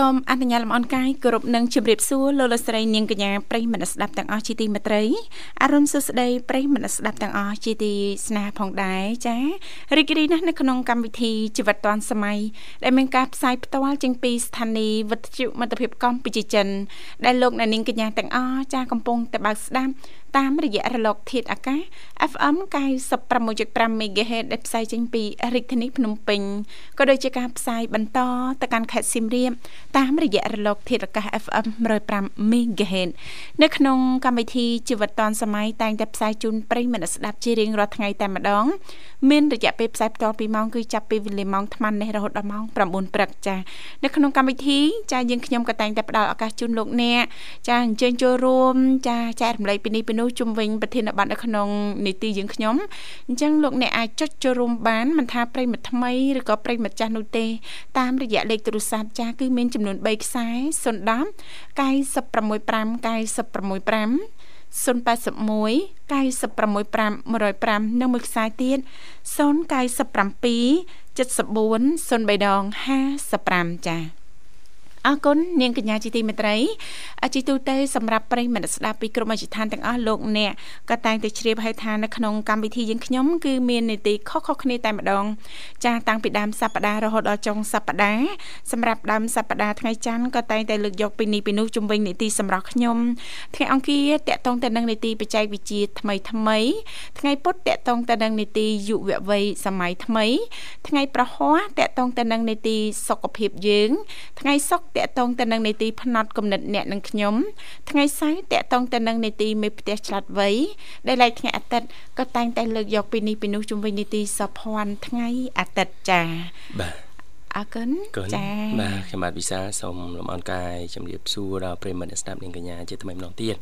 សសូមអនុញ្ញាតលំអរកាយគោរពនឹងជម្រាបសួរលោកលោកស្រីនាងកញ្ញាប្រិយមិត្តស្ដាប់ទាំងអស់ជាទីមេត្រីអរុនសុស្ដីប្រិយមិត្តស្ដាប់ទាំងអស់ជាទីស្នេហ៍ផងដែរចារីករាយណាស់នៅក្នុងកម្មវិធីជីវិតឌွန်សម័យដែលមានការផ្សាយផ្ទាល់ចេញពីស្ថានីយ៍វិទ្យុមិត្តភាពកម្ពុជាចិនដែលលោកអ្នកនាងកញ្ញាទាំងអស់ចាកំពុងតែបើកស្ដាប់ តាមរយៈរលកធាតុអាកាស FM 96.5 MHz ដែលផ្សាយចេញពីរាជធានីភ្នំពេញក៏ដូចជាការផ្សាយបន្តទៅកាន់ខេត្តសៀមរាបតាមរយៈរលកធាតុអាកាស FM 105 MHz នៅក្នុងកម្មវិធីជីវិតឌွန်សម័យតែងតែផ្សាយជូនប្រិយមិត្តស្ដាប់ជារៀងរាល់ថ្ងៃតែម្ដង មានរយៈពេលផ្សាយផ្ទាល់2ម៉ោងគឺចាប់ពីវេលាម៉ោង8:00នេះរហូតដល់ម៉ោង9:00ព្រឹកចា៎នៅក្នុងកម្មវិធីចា៎យើងខ្ញុំក៏តែងតែផ្ដល់ឱកាសជូនលោកអ្នកចា៎អញ្ជើញចូលរួមចា៎ចែករំលែកពីនេះពីនោះជុំវិញប្រធានបទនៅក្នុងនីតិយើងខ្ញុំអញ្ចឹងលោកអ្នកអាចចុចចូលរួមបានមិនថាប្រិមិត្តថ្មីឬក៏ប្រិមិត្តចាស់នោះទេ តាមរយៈលេខទូរស័ព្ទចាស់គឺមានចំនួន3ខ្សែ010 965 965 081 965 105និងមួយខ្សែទៀត097 74 03ដង55ចា៎ អរគុណនាងកញ្ញាជាទីមេត្រីអជីទូទៅសម្រាប់ប្រិយមិត្តស្ដាប់ពីក្រុមអចិន្តានទាំងអស់លោកអ្នកក៏តែងតែជ្រាបហើយថានៅក្នុងកម្មវិធីយើងខ្ញុំគឺមាននីតិខុសៗគ្នាតែម្ដងចាតាំងពីដើមសប្ដាហ៍រហូតដល់ចុងសប្ដាហ៍សម្រាប់ដើមសប្ដាហ៍ថ្ងៃច័ន្ទក៏តែងតែលើកយកពីនេះពីនោះជំវិញនីតិសម្រាប់ខ្ញុំថ្ងៃអង្គារតកតងទៅនឹងនីតិបច្ចេកវិទ្យាថ្មីថ្មីថ្ងៃពុធតកតងទៅនឹងនីតិយុវវ័យសម័យថ្មី ថ្ងៃប្រហ័សតកតងទៅនឹងនីតិសុខភាពយើង ថ្ងៃសុក្រតកតងទៅនឹងនីតិផ្នត់គំនិតអ្នកនិងខ្ញុំថ្ងៃសៅរ៍តកតងទៅនឹងនីតិមេផ្ទះឆ្លាតវៃដែលឡែកថ្ងៃអាទិត្យក៏តែងតែលើកយកពីនេះពីនោះជុំវិញនីតិសភ័ណ្ឌថ្ងៃអាទិត្យចាបាទ អរគុណចា៎បាទខ្ញុំបាទវិសាសូមលំអរកាយជំរាបសួរដល់ប្រិមត្តអ្នកស្ដាប់នាងកញ្ញាជាថ្មីម្ដងទៀត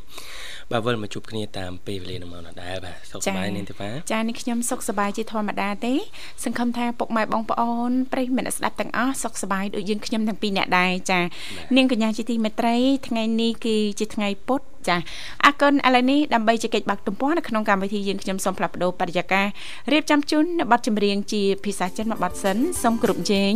បាទវិលមកជួបគ្នាតាមពេលវេលានឹងមកដដែលបាទសុខសប្បាយនាងទេបាចានេះខ្ញុំសុខសប្បាយជាធម្មតាទេសង្ឃឹមថាពុកម៉ែបងប្អូនប្រិយមិត្តស្ដាប់ទាំងអស់សុខសប្បាយដូចយើងខ្ញុំទាំងពីរអ្នកដែរចានាងកញ្ញាជាទីមេត្រីថ្ងៃនេះគឺជាថ្ងៃពុធ ចាអរគុណឥឡូវនេះដើម្បីជែកបាក់ទំព័រនៅក្នុងកម្មវិធីយើងខ្ញុំសូមផ្លាប់បដោបរិយាកាសរៀបចំជូននៅប័ណ្ណចម្រៀងជាភាសាចិនមួយប័ណ្ណសិនសូមគ្រប់ជេង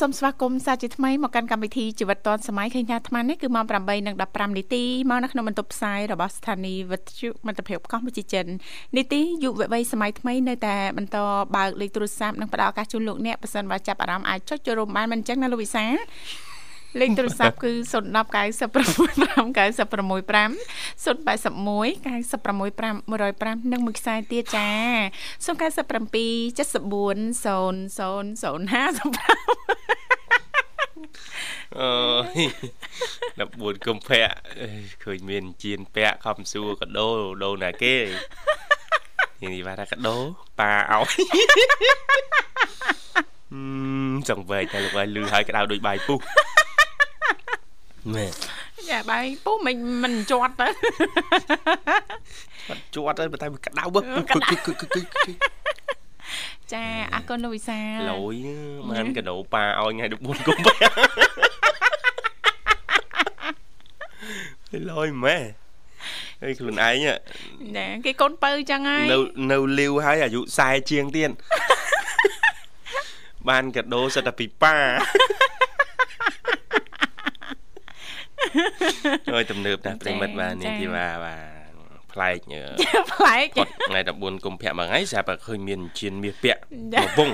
សូមស្វាគមន៍សាជាថ្មីមកកាន់កម្មវិធីជីវិតឌွန်សម័យឃើញថាអាត្មានេះគឺម៉ោង8:15នាទីមកនៅក្នុងបន្ទប់ផ្សាយរបស់ស្ថានីយ៍វិទ្យុមិត្តភាពកម្ពុជាចិននីតិយុវវ័យសម័យថ្មីនៅតែបន្តបើកលេខទូរស័ព្ទនិងផ្ដល់ឱកាសជូនលោកអ្នកប៉ះសិនបើចាប់អារម្មណ៍អាចចុចចូលរួមបានមិនអញ្ចឹងណាលោកវិសា លេខទូរស័ព្ទគឺ010 965 965 081 965 105និងមួយខ្សែទៀតចា097 74 0005អើយ14កុម្ភៈឃើញមានជៀនពាក់ខំសួរកដោដោណាគេនេះនេះបាទកដោប៉ាឲ្យចង់វែកតែលោកឲ្យលឺឲ្យក្តៅដូចបាយពុះ មែនយ៉ាបាយពុះមិនមិនជាប់ទៅបាត់ជាប់ទៅតែវាក្តៅបើចាអរគុណលោកវិសាលយមានកដោប៉ាឲ្យថ្ងៃ14កុម្ភៈលយម៉ែអើយខ្លួនឯងណែគេកូនបើចឹងហើយនៅនៅលាវហើយអាយុ40ជាងទៀតបានកដោសិតតែពីប៉ា អើយទំនើបណាស់ប្រិមិត្តបាទនេះទីបាទបាទប្លែកប្លែកថ្ងៃ14កុម្ភៈមួយថ្ងៃស្រាប់តែឃើញមានជៀនមាសពាក់មកវង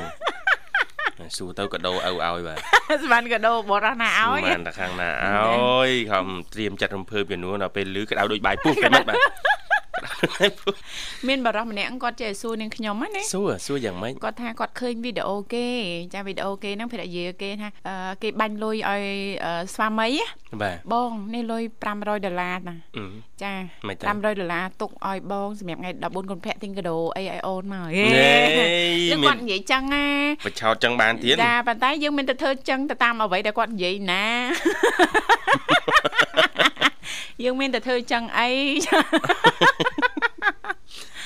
សួរទៅកដោឪឲ្យបាទស្មានកដោបរោះណាឲ្យស្មានតែខាងណាឲ្យខំត្រៀមចាត់រំភើបជំនួសដល់ពេលលឺក្តៅដូចបាយពុះប្រិមិត្តបាទ មានបារម្ភម្នាក់គាត់ចេះសួរនាងខ្ញុំណាសួរសួរយ៉ាងម៉េចគាត់ថាគាត់ឃើញវីដេអូគេចាវីដេអូគេហ្នឹងភរិយាគេថាគេបាញ់លុយឲ្យស្វាមីបាទបងនេះលុយ500ដុល្លារណាចា500ដុល្លារទុកឲ្យបងសម្រាប់ថ្ងៃ14កុម្ភៈទិញកាដូអីឲ្យអូនមកហេគឺគាត់និយាយចឹងណាបឆោតចឹងបានទៀតចាប៉ុន្តែយើងមិនទៅធ្វើចឹងទៅតាមអ្វីដែលគាត់និយាយណា យើងមានតែធ្វើចឹងអី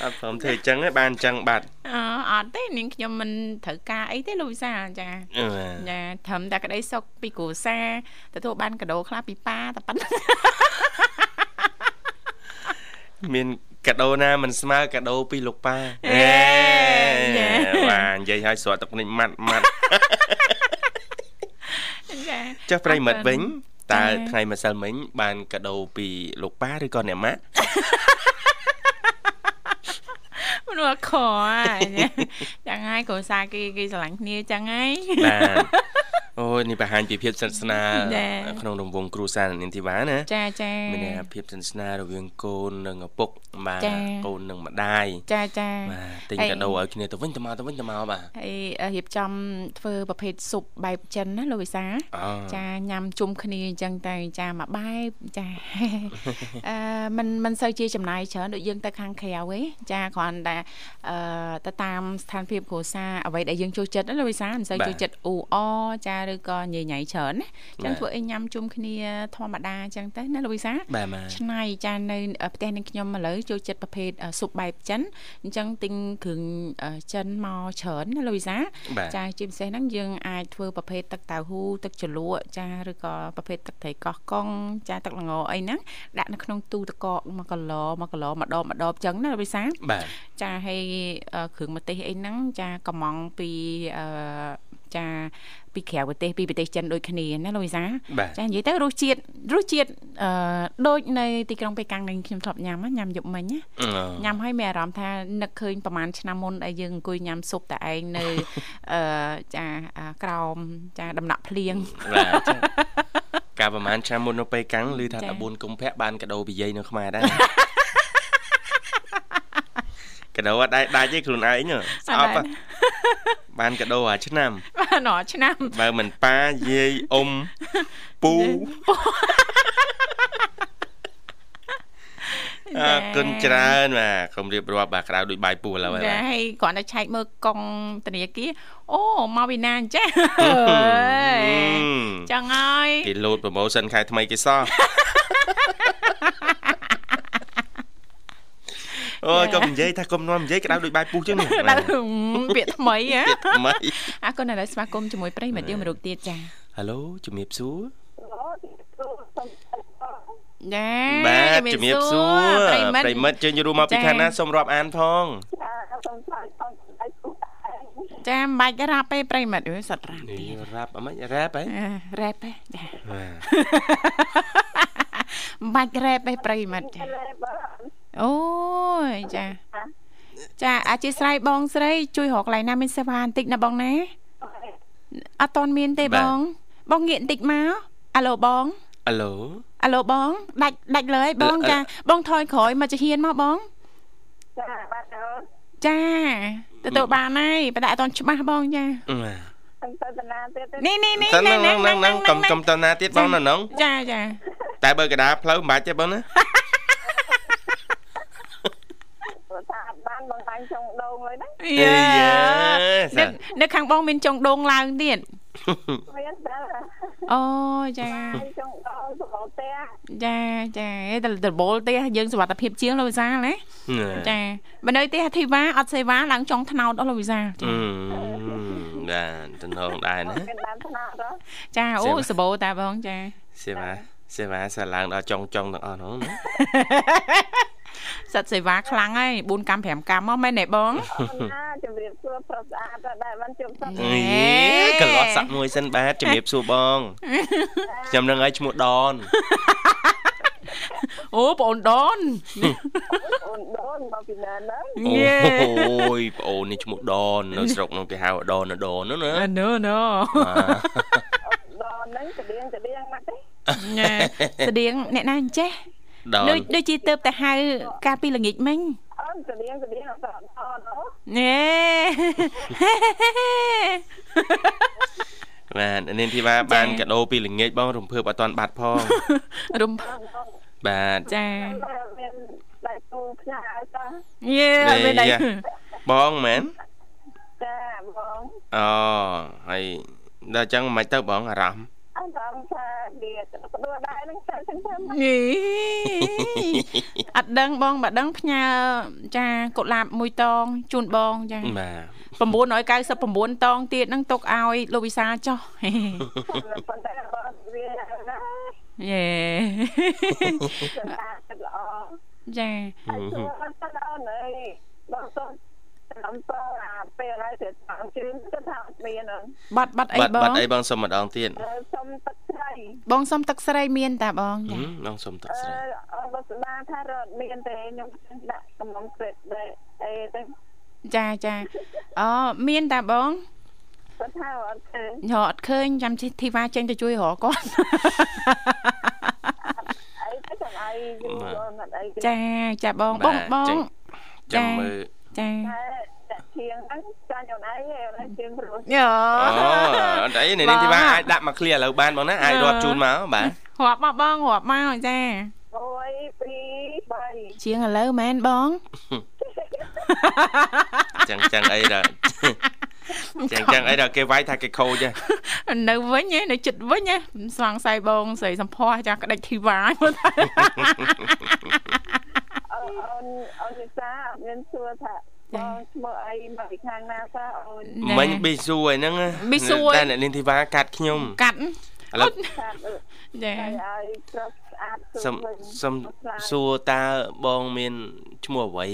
អត់ព្រមធ្វើចឹងឯងបានចឹងបាត់អអត់ទេនាងខ្ញុំមិនត្រូវការអីទេលោកវិសាចាចាត្រឹមតែក្តីសុខពីគ្រួសារទទួលបានកដោខ្លះពីប៉ាតែប៉ុណ្្នឹងមានកាដូណាមិនស្មើកាដូពីលោកប៉ាអេបាទនិយាយឲ្យស្រក់ទឹកនេះម៉ាត់ម៉ាត់ចាចុះប្រិមិត្តវិញ តើថ្ងៃម្សិលមិញបាន កាដូពីលោកប៉ាឬក៏អ្នកម៉ាក់មិនមកខចឹងហើយគ្រួសារគេគេស្រឡាញ់គ្នាចឹងហើយបាទ អូយនេះបង្ហាញពីភាពស្និទ្ធស្នាលក្នុងរង្វង់គ្រួសារនាងធីវ៉ាណាចាចាមានភាពស្និទ្ធស្នាលរវាងកូននិងឪពុកបាទកូននិងម្ដាយចាចាបាទទិញកាដូឲ្យគ្នាទៅវិញទៅមកទៅវិញទៅមកបាទហើយរៀបចំធ្វើប្រភេទស៊ុបបែបចិនណាលោកវិសាចាញ៉ាំជុំគ្នាអញ្ចឹងតែចាមួយបែបចាអឺมันมันសូវជាចំណាយច្រើនដូចយើងទៅខាងក្រៅទេចាគ្រាន់តែអឺទៅតាមស្ថានភាពគ្រួសារអ្វីដែលយើងចូលចិត្តណាលោកវិសាមិនសូវចូលចិត្តអ៊ូអចា ឬក៏ញ៉ៃញ៉ៃច្រើនណាចឹងធ្វើអីញ៉ាំជុំគ្នាធម្មតាចឹងទៅណាលោកវិសាឆ្នៃចានៅផ្ទះនឹងខ្ញុំឥឡូវចូលចិត្តប្រភេទស៊ុបបែបចិនអញ្ចឹងទិញគ្រឿងចិនមកច្រើនណាលោកវិសាចាជាពិសេសហ្នឹងយើងអាចធ្វើប្រភេទទឹកតៅហ៊ូទឹកជ្រលក់ចាឬក៏ប្រភេទទឹកត្រីកោះកុងចាទឹកល្ងអីហ្នឹងដាក់នៅក្នុងទូទឹកកក1គីឡូ1គីឡូម្ដងម្ដងចឹងណាលោកវិសាចាហើយគ្រឿងម្ទេសអីហ្នឹងចាកំងពីអឺ ចាពីក្រៅប្រទេសពីប្រទេសចិនដូចគ្នាណាលោកវិសាចានិយាយទៅរសជាតិរសជាតិអឺដូចនៅទីក្រុងប៉េកាំងនឹងខ្ញុំធ្លាប់ញ៉ាំញ៉ាំយប់មិញណាញ៉ាំហើយមានអារម្មណ៍ថានឹកឃើញប្រហែលឆ្នាំមុនដែលយើងអង្គុយញ៉ាំស៊ុបតែឯងនៅអឺចាក្រោមចាដំណាក់ភ្លៀងបាទកាលប្រហែលឆ្នាំមុននៅប៉េកាំងឮថា14កុម្ភៈបានកដោពីយាយនៅខ្មែរដែរ កដោអត់ដាច់ទេខ្លួនឯងស្អប់បានកដោអាឆ្នាំបានអាឆ្នាំបើមិនប៉ាយាយអ៊ំពូអរគុណច្រើនបាទខ្ញុំរៀបរាប់បាទក្រៅដូចបាយពូឥឡូវបាទហើយគ្រាន់តែឆែកមើលកងធនាគារអូមកពីណាអញ្ចឹងចឹងហើយគេលោត promotion ខែថ្មីគេសោះ អូយកុំនិយាយថាកុំនាំនិយាយក្តៅដូចបាយពុះចឹងនេះក្តៅពាក្យថ្មីហ៎ពាក្យថ្មីអរគុណដែលស្វាគមន៍ជាមួយប្រិមិត្តយើងមរុកទៀតចាហៅឡូជំរាបសួរចាបាទជំរាបសួរប្រិមិត្តជើញរួមមកពីខាងណាសូមរាប់អានផងចាសូមស្វាគមន៍ចាមិនបាច់រ៉ាប់ទេប្រិមិត្តអើយសត្វរ៉ាប់នេះរ៉ាប់អមិនរ៉ាប់ហ៎អឺរ៉េបទេចាបាទមិនបាច់រ៉េបទេប្រិមិត្តចា អូយចាចាអធិស្ឋានបងស្រី ជួយរកកន្លែងណាមានសេវាបន្តិចណាបងណាអត់តន់មានទេបង បងងាកបន្តិចមកអាឡូបងអាឡូអាឡូបងដាច់ដាច់លើយបងអឺចាបងថយក្រោយមកចាហ៊ានមកបងចាបាទអូនចាទទួលបានហើយបដាអត់តន់ច្បាស់បងចាបាទខ្ញុំទៅតាណាទៀតទេនេះនេះនេះសិនហ្នឹងហ្នឹងហ្នឹងកុំកុំតណាទៀតបងនៅហ្នឹងចាចាតែបើកដាផ្លូវមិនបាច់ទេបងណា ព្រោះថាអត់ បានបងបាញ់ចុងដងហើយណាយ៉ាសានៅនៅខាងបងមានចុងដងឡើងទៀតមានតែអូចាបាញ់ចុងដងសបោផ្ទះចាចាតែដបូលទេយើងសុវត្ថិភាពជាងលោកវិសាលណាចាបើនៅទេធីវ៉ាអត់សេវាឡើងចុងថ្នោតអស់លោកវិសាលអឺបាទតំណងដែរណាមានបានថ្នាក់ដល់ចាអូសបោតាបងចាសេវាសេវាសាឡើងដល់ចុងចុងទាំងអស់ហ្នឹងណា សិតសេវាខ្លាំងហើយ4កម្ម5កម្មមកមែនទេបងអូនណាជំរាបសួរប្រុសស្អាតដែរបានជួបសត្វអីកន្លោះសាក់មួយសិនបាទជំរាបសួរបងខ្ញុំនឹងឲ្យឈ្មោះដនអូបងអូនដនអូនដូនមកពីណាហ្នឹងអូយប្អូននេះឈ្មោះដននៅស្រុកនោះគេហៅដនដននោះណាណូណូដូនហ្នឹងស្តៀងស្តៀងមកទេញ៉ាស្តៀងអ្នកណាអញ្ចេះ ដដូចនដូចជាទៅតែហៅកាលពីល្ងាចមិញអូនស្តៀងស្តៀងអត់ដល់អូនណែបាទនាងធីវ៉ាបានកាដូពីល្ងាចបងរំភើបអត់តាន់បាត់ផងរំបាទចាមានដៃគូផ្ញើឲ្យតាយេអត់មានដៃបងមែនចាបងអូហើយដល់អញ្ចឹងមិនទៅបងអារម្មណ៍ អត់ដឹងថាវាទៅដួលដែរហ្នឹងទៅចឹងទៅយីអត់ដឹងបងបើដឹងផ្ញើចាកុលាបមួយតងជូនបងចាបាទ999តងទៀតហ្នឹងទុកឲ្យលោកវិសាលចុះប៉ុន្តែបើវាណាយេស្អាតល្អចាហើយសួរអត់ទៅអូនអើយបងសូម តាមតអាពេលហើយទៅតាមជឿនទៅថាអត់មានអូនបាត់បាត់អីបាត់បបាងត់អីបងសុំម្ដងទៀតអឺសុំទឹកស្រីបងសុំទឹកស្រីមានតាបងហឹចាមបងសុំទឹកអឺស្រីអត់បស្ដាថារត់មានទេខ្ញុំដាក់កំងក្រេតដែរអីទៅចាចាអូមានតាបងគាត់ថាអត់ឃើញរកអត់ឃើញចាំធីវ៉ាចេញទៅជួយរកគាត់អីទៅចាំអីយូរអត់អីទេចាចាបងបងបងចាំមើល ចាតែតែជាងហ្នឹងចាញ់អូនឯងអូនឯងជាងព្រោះយោអូអត់អីនាងធីវ៉ាអាចដាក់មកឃ្លៀឥឡូវបានបងណាអាចរាប់ជូនមកបាទរាប់មកបងរាប់មកចា1 2 3ជាងឥឡូវមែនបងចឹងចឹងអីដល់ចឹងចឹងអីដល់គេវាយថាគេខូចហ៎នៅវិញឯងនៅចិត្តវិញឯងស្វងសៃបងស្រីសំផស្សចាក្តិចធីវ៉ាមើលទៅ អូនអូនអូននិសាអត់មានសួរថាបងឈ្មោះអីមកពីខាងណាសោះអូនមិញប៊ីស៊ូអីហ្នឹងតែអ្នកនាងធីវ៉ាកាត់ខ្ញុំកាត់ឥឡូវថាអឺចាឲ្យឲ្យប្រុសស្អាតសុំសុំសួរតើបងមានឈ្មោះអ្វី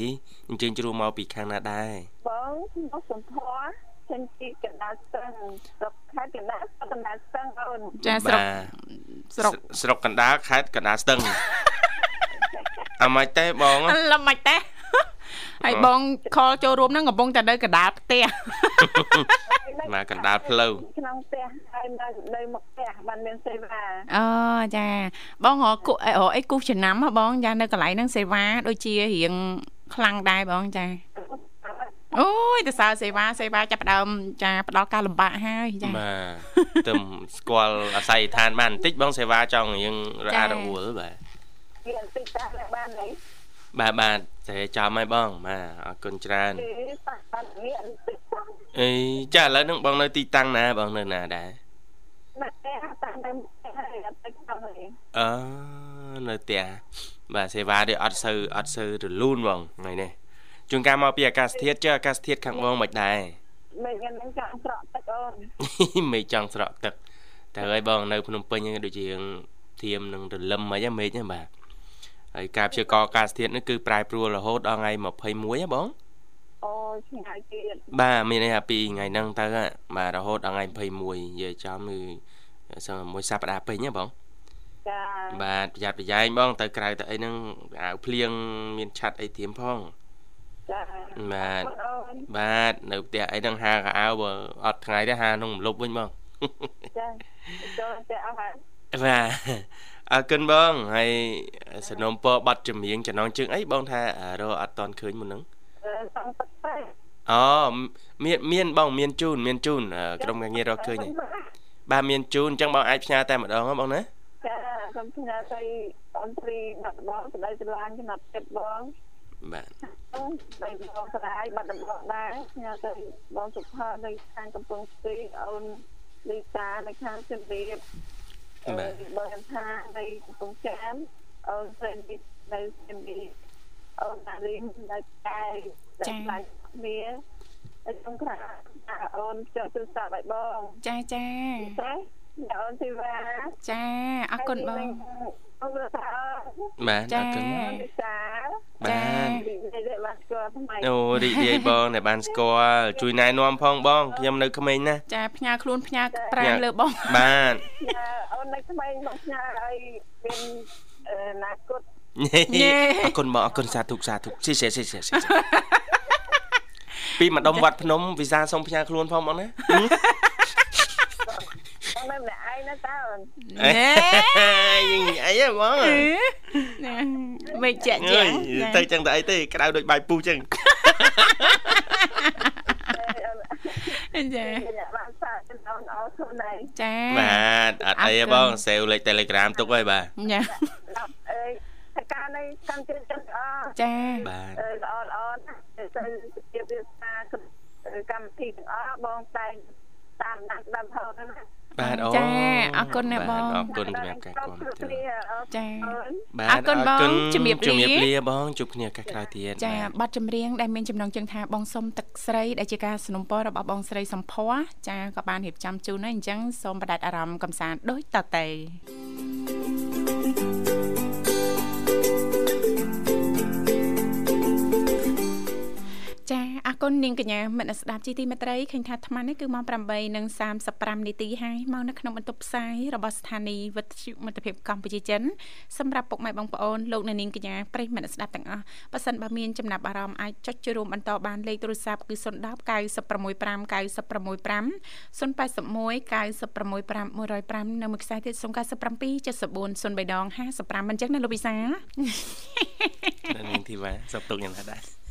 អញ្ជើញជ្រួមកពីខាងណាដែរបងឈ្មោះសំផស្សចេញពីកណ្ដាលស្ទឹងស្រុកខេត្តកណ្ដាលកណ្ដាលស្ទឹងអូនចាស្រុកស្រុកស្រុកកណ្ដាលខេត្តកណ្ដាលស្ទឹង អាម៉េចទេបងអលមិនទេហើយបងខលចូលរួមហ្នឹងកំពុងតែនៅកណ្ដាលផ្ទះមកកណ្ដាលផ្លូវក្នុងផ្ទះហើយនៅនៅមុខផ្ទះបានមានសេវាអូចាបងរកគូអីរកអីគូសចំណាំហ៎បងចានៅកន្លែងហ្នឹងសេវាដូចជារៀងខ្លាំងដែរបងចាអូយទៅសើសេវាសេវាចាប់ផ្ដើមចាផ្ដល់ការលំបាកហើយចាបាទទៅស្គាល់អាស័យដ្ឋានបានបន្តិចបងសេវាចង់យើងរអារអួលបាទ វាបន្តិចតែបានហើយបាទបាទតែចាំហើយបងបាទអរគុណច្រើនគឺបាក់បានងាកបន្តិចផងអីចាឥឡូវហ្នឹងបងនៅទីតាំងណាបងនៅណាដែរមកផ្ទះតាមទៅផ្ទះហើយអត់ទៅក្នុងទេអឺនៅផ្ទះបាទសេវានេះអត់សូវអត់សូវរលូនបងថ្ងៃនេះជួនកាលមកពីអាកាសធាតុចុះអាកាសធាតុខាងបងមិនដែរមិនงั้นនឹងចង់ស្រក់ទឹកអូនមេឃចង់ស្រក់ទឹកតែហើយបងនៅភ្នំពេញហ្នឹងដូចជាធៀមនឹងរលឹមអីហ្នឹងមេឃហ្នឹងបាទ ហើយការព្យាករណ៍អាកាសធាតុនេះគឺប្រែប្រួលរហូតដល់ថ្ងៃ21ហ៎បងអូយឆ្ងាយទៀតបាទមានន័យថាពីថ្ងៃហ្នឹងទៅហ่ะបាទរហូតដល់ថ្ងៃ21និយាយចំគឺសឹងមួយសប្តាហ៍ពេញហ៎បងចាបាទប្រយ័ត្នប្រយែងបង ទៅក្រៅទៅអីហ្នឹងអាវភ្លៀងមានឆាត់អីធៀមផងចាបាទអូនបាទនៅផ្ទះអីហ្នឹងហាកៅអៅបើអត់ថ្ងៃទេហាក្នុងរំលប់វិញបងចាចូលតែអស់ហើយបាទ អរគុណបងហើយสนុំពរប័ណ្ណចម្រៀងចំណងជើងអីបងថារកអត់តន់ឃើញមុនហ្នឹងអឺសំទឹកតែអូមានមានបងមានជូនមានជូនអឺក្រុមការងាររកឃើញហើយបាទមានជូនអញ្ចឹងបងអាចផ្ញើតែម្ដងហ៎បងណាចាខ្ញុំផ្ញើទៅអន្តរីបាត់បងស្ដីស្រឡាញ់ចំណាត់ចិត្តបងបាទស្ដីបងស្រាយបាត់ដំបងដែរផ្ញើទៅបងសុផានៅខាងកំពង់ស្ទីអូនលីតានៅខាងជំរាប បាទបងថានៅកំពង់ចាមអូនស្រីនៅជំរាបអូនណារីនៅតែតែខ្លាចគ្នាហើយខ្ញុំថាអូនចុះទូរស័ព្ទឲ្យបងចាចាតែអូនធីវ៉ាចាអរគុណបងអូនថា បាទចាអរគុណអូនវិសាបាទនិយាយបានស្គាល់ថ្មីអូរីករាយបងដែលបានស្គាល់ជួយណែនាំផងបងខ្ញុំនៅក្មេងណាស់ចាផ្ញើខ្លួនផ្ញើប្រាំងលើបងបាទអូននៅថ្មីមកផ្ញើឲ្យមានអនាគតអរគុណបងអរគុណសាធុសាធុស៊ីស៊ីស៊ីស៊ីពីម្ដុំវត្តភ្នំវិសាសូមផ្ញើខ្លួនផងបងណាអូននៅម្នាក់ឯង ណាតើអូនណែអីហ៎បងមិនចាក់អើចាយទៅចឹងទៅអីទេក្តៅដូចបាយពុះចឹងចាខ្ញុំបានសាកអូនអរគុណដែរចាបាទអត់អីទេបងសេវលេខ Telegram ទុកហើយបាទចាដល់អើយតែការនៃកម្មជិនចឹងអរចាបាទអឺល្អល្អណាស់ទៅជាវាសាកម្មវិធីទាំងអស់បងតែតាមដានតាមហៅណា បាទអូ ចាអរគុណណាបង អរគុណសម្រាប់ការគាំទ្រ ចា បាទ អរគុណបងជំរាបលា ជំរាបលាបងជួបគ្នាឱកាសក្រោយទៀត ចា បាទ ប័ណ្ណចម្រៀងដែលមានចំណងជើងថាបងសុំទឹកស្រីដែលជាការสนับสนุนរបស់បងស្រីសំភ័រចាក៏បានរៀបចំជូនហើយអញ្ចឹងសូមបដិអារម្មណ៍កំសាន្តដូចតទៅ ចាអរគុណនាងកញ្ញាមិត្តអ្នកស្ដាប់ជីទីមេត្រីឃើញថាអាត្មានេះគឺម៉ោង8:35នាទីហើយមកនៅក្នុងបន្ទប់ផ្សាយរបស់ស្ថានីយ៍វិទ្យុមិត្តភាពកម្ពុជាចិនសម្រាប់ពុកម៉ែបងប្អូនលោកអ្នកនាងកញ្ញាប្រិយមិត្តអ្នកស្ដាប់ទាំងអស់បើសិនបើមានចំណាប់អារម្មណ៍អាចចុចចូលរួមបន្តបានលេខទូរស័ព្ទគឺ010 965 965 081 965 105នៅមួយខ្សែទៀត097 74 03ដង55មិនចឹងណាលោកវិសានាងធីវ៉ាសុខទុក្ខយ៉ាងណាដែរចា